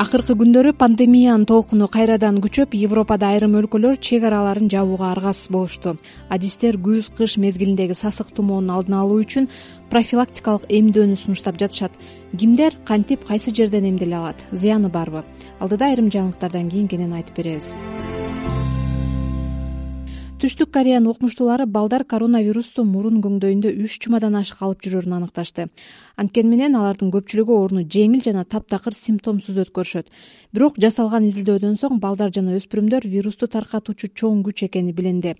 акыркы күндөрү пандемиянын толкуну кайрадан күчөп европада айрым өлкөлөр чек араларын жабууга аргасыз болушту. Адистер күз кыш мезгилиндеги сасык тумоонун алдын алуу үчүн профилактикалык эмдөөнү сунуштап жатышат. Кимдер кантип кайсы жерден эмделе алат? Зыяны барбы? Алдыда айрым жаңылыктардан кийин кенен айтып беребиз түштүк кореянын окумуштуулары балдар коронавирусту мурун көңдөйүндө үч жумадан ашык алып жүрөрүн аныкташты. Анткени менен алардын көпчүлүгү ооруну жеңил жана таптакыр симптомсуз өткөрүшөт. Бирок жасалган изилдөөдөн соң балдар жана өспүрүмдөр вирусту таркатуучу чоң күч экени билинди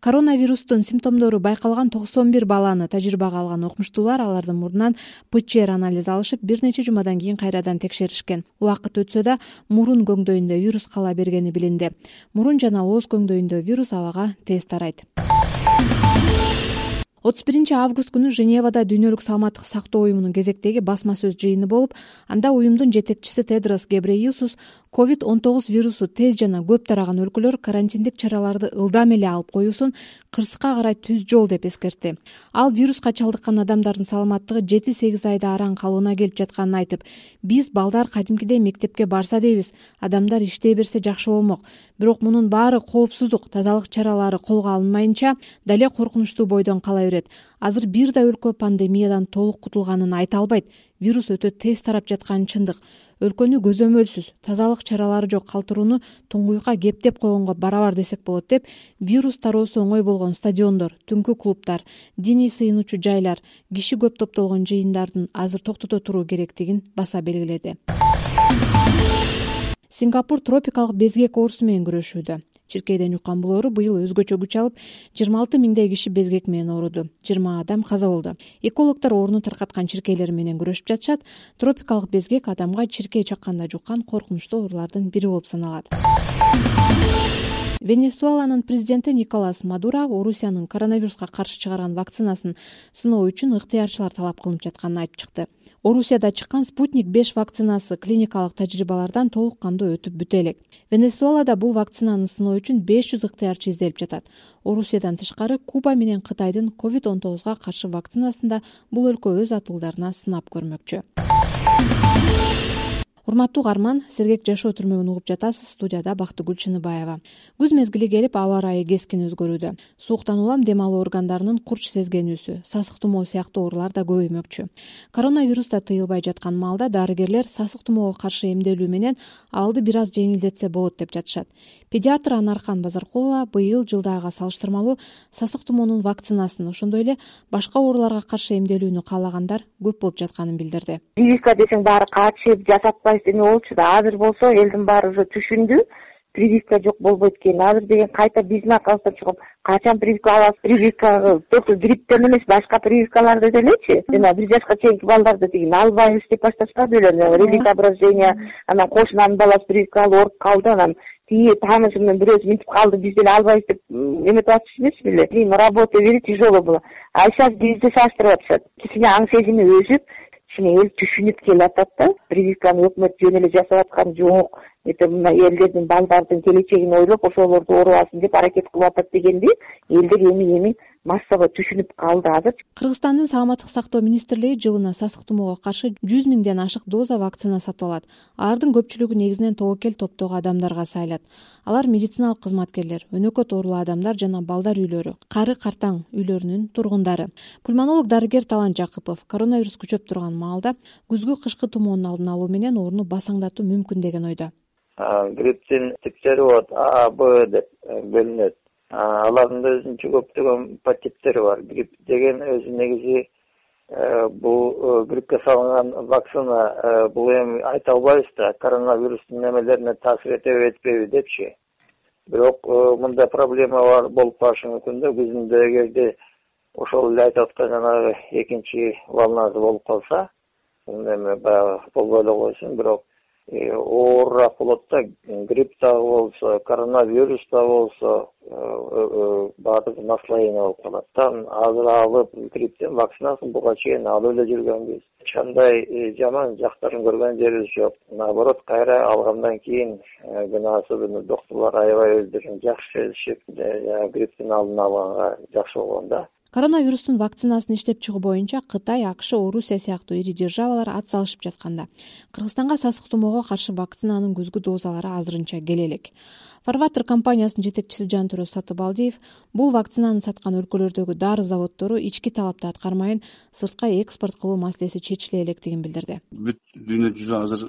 коронавирустун симптомдору байкалган токсон бир баланы тажрыйбага алган окумуштуулар алардын мурдунан пчр анализ алышып бир нече жумадан кийин кайрадан текшеришкен. Убакыт өтсө да мурун көңдөйүндө вирус кала бергени билинди мурун жана ооз көңдөйүндө вирус абага тез тарайт. отуз биринчи август күнү женевада дүйнөлүк саламаттык сактоо уюмунун кезектеги басма сөз жыйыны болуп анда уюмдун жетекчиси тедрос гебреюсус ковид он тогуз вирусу тез жана көп тараган өлкөлөр карантиндик чараларды ылдам эле алып коюусун кырсыкка карай түз жол деп эскертти. Ал вируска чалдыккан адамдардын саламаттыгы жети сегиз айда араң калууна келип жатканын айтып биз балдар кадимкидей мектепке барса дейбиз адамдар иштей берсе жакшы болмок. Бирок мунун баары коопсуздук тазалык чаралары колго алынмайынча дале коркунучтуу бойдон кала берет азыр бир да өлкө пандемиядан толук кутулганын айта албайт. Вирус өтө тез тарап жатканы чындык. Өлкөнү көзөмөлсүз тазалык чаралары жок калтырууну туңгуюкка кептеп койгонго барабар десек болот деп вирус тароосу оңой болгон стадиондор түнкү клубдар диний сыйынуучу жайлар киши көп топтолгон жыйындардын азыр токтото туруу керектигин баса белгиледи. Сингапур тропикалык безгек оорусу менен күрөшүүдө чиркейден жуккан бул оору быйыл өзгөчө күч алып жыйырма алты миңдей киши безгек менен ооруду. жыйырма адам каза болду экологдор ооруну таркаткан чиркейлер менен күрөшүп жатышат. Тропикалык безгек адамга чиркей чакканда жуккан коркунучтуу оорулардын бири болуп саналат венесуэланын президенти николас мадуро орусиянын коронавируска каршы чыгарган вакцинасын сыноо үчүн ыктыярчылар талап кылынып жатканын айтып чыкты. Орусияда чыккан спутник беш вакцинасы клиникалык тажрыйбалардан толук кандуу өтүп бүтө элек венесуэлада бул вакцинаны сыноо үчүн беш жүз ыктыярчы изделип жатат. Орусиядан тышкары куба менен кытайдын ковид он тогузга каршы вакцинасын да бул өлкө өз атуулдарына сынап көрмөкчү урматтуу угарман сергек жашоо түрмөгүн угуп жатасыз студияда бактыгүл чыныбаева. Күз мезгили келип аба ырайы кескин өзгөрүүдө. Сууктан улам дем алуу органдарынын курч сезгенүүсү сасык тумоо сыяктуу оорулар да көбөймөкчү. Коронавирус да тыйылбай жаткан маалда дарыгерлер сасык тумоого каршы эмделүү менен абалды бир аз жеңилдетсе болот деп жатышат. Педиатр анаркан базаркулова быйыл жылдагыга салыштырмалуу сасык тумоонун вакцинасын ошондой эле башка ооруларга каршы эмделүүнү каалагандар көп болуп жатканын билдирди. Прививка десең баары качып эме болчу да. Азыр болсо элдин баары уже түшүндү. Прививка жок болбойт экен азыр деген кайта биздин аркабыздан чыгып качан прививка аласыз? Прививка только грипптен эмес башка прививкаларды делечи жана бир жашка чейинки балдарды тиги албайбыз деп башташпады беле релизоображение анан кошунанын баласы прививка алып ооруп калды. Анан тиги таанышы менен бирөөсү мынтип калды биз деле албайбыз деп эметип атышчу эмеспи беле работа бери тяжелый было а сейчас бизди салыштырып атышат. Кичине аң сезими өсүп кичине эл түшүнүп келатат да. Прививканы өкмөт жөн эле жасап аткан жок. Мына элдердин балдардын келечегин ойлоп ошолорду оорубасын деп аракет кылып атат дегенди элдер эми эми массово түшүнүп калды азыр. Кыргызстандын саламаттык сактоо министрлиги жылына сасык тумоого каршы жүз миңден ашык доза вакцина сатып алат. Алардын көпчүлүгү негизинен тобокел топтогу адамдарга сайылат. Алар медициналык кызматкерлер өнөкөт оорулуу адамдар жана балдар үйлөрү кары картаң үйлөрүнүн тургундары. Пульмонолог дарыгер талант жакыпов коронавирус күчөп турган маалда күзгү кышкы тумоонун алдын алуу менен ооруну басаңдатуу мүмкүн деген ойдо. Грипптин типтери болот а б деп э, бөлүнөт алардын да өзүнчө көптөгөн подтиптери бар. Грипп деген өзү негизи э, бул э, гриппке салынган вакцина бул эми айта албайбыз да коронавирустун немелерине таасир этеби этпейби депчи. Бирок мындай проблема бар болуп калышы мүмкүн да. Күзүндө эгерде ошол эле айтып аткан жанагы экинчи волнасы болуп калса эме баягы болбой эле койсун. Бирок Э, оорураак болот да грипп дагы болсо коронавирус дагы болсо э, э, баардыгы наслоение болуп калат да. Азыр алып грипптин вакцинасын буга чейин алып эле жүргөнбүз. Эч кандай жаман жактарын көргөн жерибиз жок. Наоборот кайра алгандан кийин күнөө особенно доктурлар аябай өздөрүн жакшы сезишип грипптин алдын алганга жакшы болгон да коронавирустун вакцинасын иштеп чыгуу боюнча кытай акш орусия сыяктуу ири державалар ат салышып жатканда кыргызстанга сасык тумоого каршы вакцинанын күзгү дозалары азырынча келе элек фарватер компаниясынын жетекчиси жантүрөз сатыбалдиев бул вакцинаны саткан өлкөлөрдөгү дары заводдору ички талапты аткармайын сыртка экспорт кылуу маселеси чечиле электигин билдирди. Бүт дүйнө жүзү азыр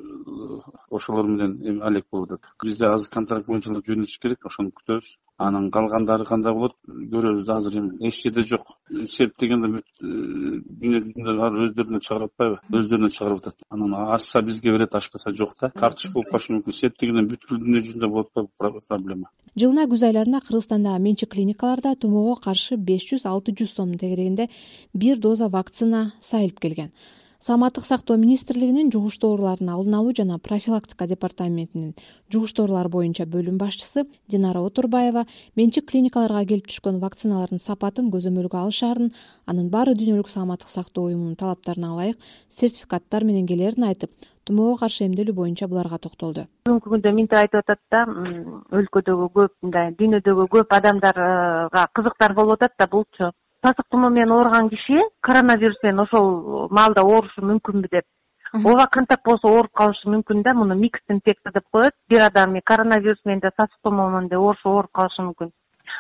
ошолор менен эми алек болуп атат бизде азыр контракт боюнча эле жөнөтүш керек ошону күтөбүз. Анан калгандары кандай болот көрөбүз. Да азыр эми эч жерде жок. Себеп дегенде бүт э, дүйнө баары өздөрүнөн чыгарып атпайбы өздөрүнөн чыгарып атат анан ачса бизге берет ачпаса жок да тартыш болуп калышы мүмкүн. Себеп дегенде бүткүл дүйнө жүзүндө болуп атпайбы? Проблема. Жылына күз айларында кыргызстандагы менчик клиникаларда тумоого каршы беш жүз алты жүз сомдун тегерегинде бир доза вакцина сайылып келген саламаттык сактоо министрлигинин жугуштуу оорулардын алдын алуу жана профилактика департаментинин жугуштуу оорулар боюнча бөлүм башчысы динара отурбаева менчик клиникаларга келип түшкөн вакциналардын сапатын көзөмөлгө алышаарын анын баары дүйнөлүк саламаттык сактоо уюмунун талаптарына ылайык сертификаттар менен келерин айтып тумоого каршы эмделүү боюнча буларга токтолду. Бүгүнкү күндө мынтип айтып атат да өлкөдөгү көп мындай дүйнөдөгү көп адамдарга кызыктар болуп атат да булчу сасык тумоо менен ооруган киши коронавирус менен ошол маалда оорушу мүмкүнбү деп. Ооба кантип болсо ооруп калышы мүмкүн да муну микс инфекция деп коет. Бир адам коронавирус менен да сасык тумоо менен да оорушу ооруп калышы мүмкүн.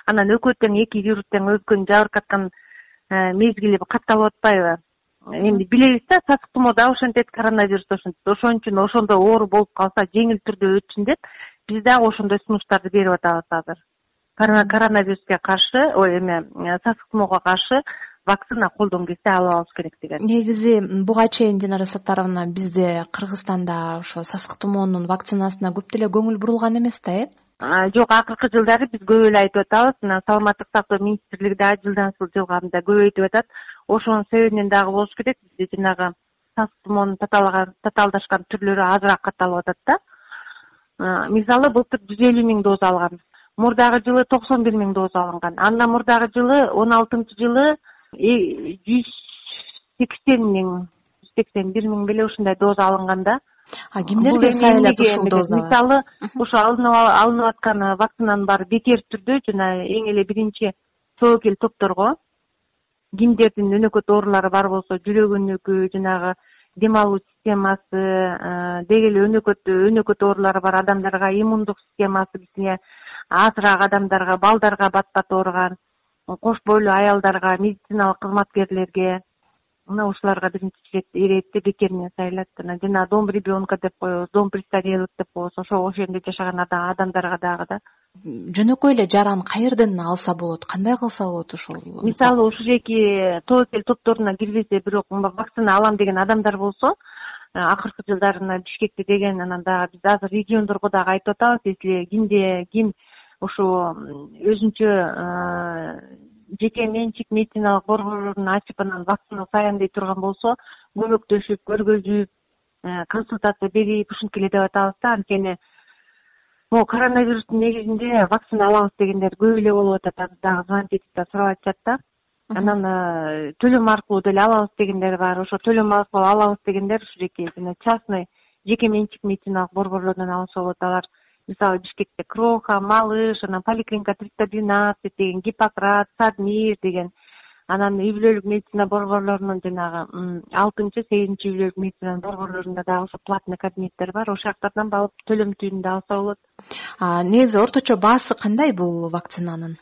Анан экөө тең эки вирус тең өткөн жабыркап аткан э, мезгили катталып атпайбы. Эми билебиз да сасык тумоо дагы ошентет коронавирус да ошентет. Ошон үчүн ошондой оору болуп калса жеңил түрдө өтсүн деп биз дагы ошондой сунуштарды берип атабыз азыр коронавируска каршы ой эме э, сасык тумоого каршы вакцина колдон келсе алабыз керек деген. Негизи буга чейин динара саттаровна бизде кыргызстанда ошо сасык тумоонун вакцинасына көп деле көңүл бурулган эмес да э? Жок акыркы жылдары биз көп эле айтып атабыз. Мына саламаттык сактоо министрлиги дагы жылдан жылга мындай көбөйтүп атат. Ошонун себебинен дагы болуш керек бизде жанагы сасык тумоонун татаалдашкан түрлөрү азыраак катталып атат да. Мисалы былтыр жүз элүү миң доза алган мурдагы жылы токсон бир миң доза алынган. Андан мурдагы жылы он алтынчы жылы жүз сексен миң жүз сексен бир миң беле ушундай доза алынган да. Кимдерге сайылат ушул доза мисалы ушу алынып аткан вакцинанын баары бекер түрдө жана эң эле биринчи тобокел топторго кимдердин өнөкөт оорулары бар болсо жүрөгүнүкү жанагы дем алуу системасы э, деги эле өнөкөт өнөкөт оорулары бар адамдарга иммундук системасы кичине азыраак адамдарга балдарга бат бат ооруган кош бойлуу аялдарга медициналык кызматкерлерге мына ушуларга биринчи иретти бекер менен сайылат анан жана дом ребенка деп коебуз дом престарелых деп коебуз ошо ошол жерде жашаган адамдарга дагы да. Жөнөкөй эле жаран каерден алса болот кандай кылса болот ошол мисалы ушул жерки тобокел топторуна кирбесе бирок вакцина алам деген адамдар болсо э, акыркы жылдары мына бишкекте деген анан дагы биз азыр региондорго дагы айтып атабыз если кимде ким ушу өзүнчө жеке менчик медициналык борборлорун ачып анан вакцина саям дей турган болсо көмөктөшүп көргөзүп э, консультация берип ушинтип эле деп атабыз да анткени могу коронавирустун негизинде вакцина алабыз дегендер көп эле болуп атат азыр дагы звонить этип да сурап атышат да. Анан э, төлөм аркылуу деле алабыз дегендер бар ошо төлөм аркылуу алабыз дегендер ушул жана частный жеке менчик медициналык борборлордон алса болот алар мисалы бишкекте кроха малыш анан поликлиника триста двенадцать деген гиппократ садмир деген анан үй бүлөлүк медицина борборлорунун жанагы алтынчы сегизинчи үй бүлөлүк медицинанын борборлорунда дагы ошо платный кабинеттер бар. Ошол жактардан барып төлөм түрүндө алса болот. Негизи орточо баасы кандай бул вакцинанын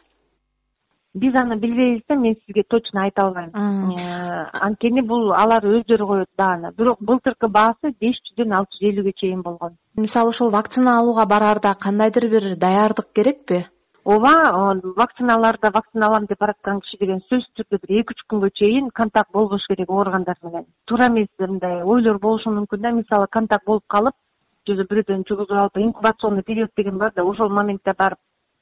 биз аны билбейбиз да мен сизге точно айта албайм э, анткени бул алар өздөрү коет бааны бирок былтыркы баасы беш жүздөн алты жүз элүүгө чейин болгон. Мисалы ошол вакцина алууга бараарда кандайдыр бир даярдык керекпи? Ооба вакциналарда вакцина алам деп бараткан киши деген сөзсүз түрдө бир эки үч күнгө чейин контакт болбош керек ооругандар менен. Туура эмес мындай ойлор болушу мүмкүн да. Мисалы контакт болуп калып же бирөөдөн жугузуп алып инкубационный период деген бар да ошол моментте барып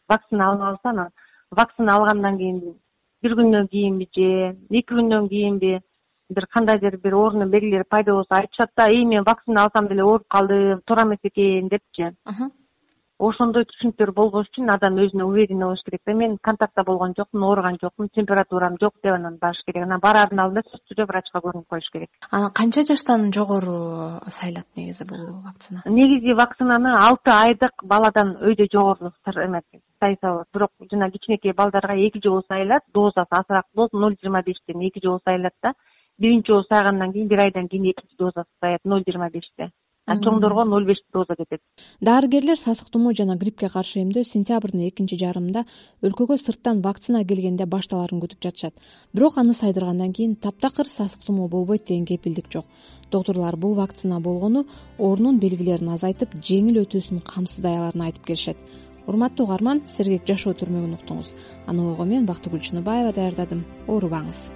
вакцина алынып алса анан вакцина алгандан кийин бир күндөн кийинби же эки күндөн кийинби бир кандайдыр бир оорунун белгилери пайда болсо айтышат да ии мен вакцина алсам деле ооруп калдым туура эмес экен депчи ошондой түшүнүктөр болбош үчүн адам өзүнө уверенный болуш керек да. Мен контактта болгон жокмун ооруган жокмун температурам жок деп анан барыш керек. Анан бараардын алдында сөзсүз түрдө врачка көрүнүп коюш керек. Анан канча жаштан жогору сайлат негизи бул вакцина? Негизи вакцинаны алты айдык баладан өйдө жогору сайса болот бирок жана кичинекей балдарга эки жолу сайылат дозасы азыраак болот ноль жыйырма бештен эки жолу сайылат да. Биринчи жолу сайгандан кийин бир айдан кийин экинчи дозасы саят ноль жыйырма беште а чоңдорго ноль беш доза кетет. Дарыгерлер сасык тумоо жана гриппке каршы эмдөө сентябрдын экинчи жарымында өлкөгө сырттан вакцина келгенде башталарын күтүп жатышат. Бирок аны сайдыргандан кийин таптакыр сасык тумоо болбойт деген кепилдик жок. Доктурлар бул вакцина болгону оорунун белгилерин азайтып жеңил өтүүсүн камсыздай аларын айтып келишет. Урматтуу угарман сергек жашоо түрмөгүн уктуңуз. Аны ого мен бактыгүл чыныбаева даярдадым. Оорубаңыз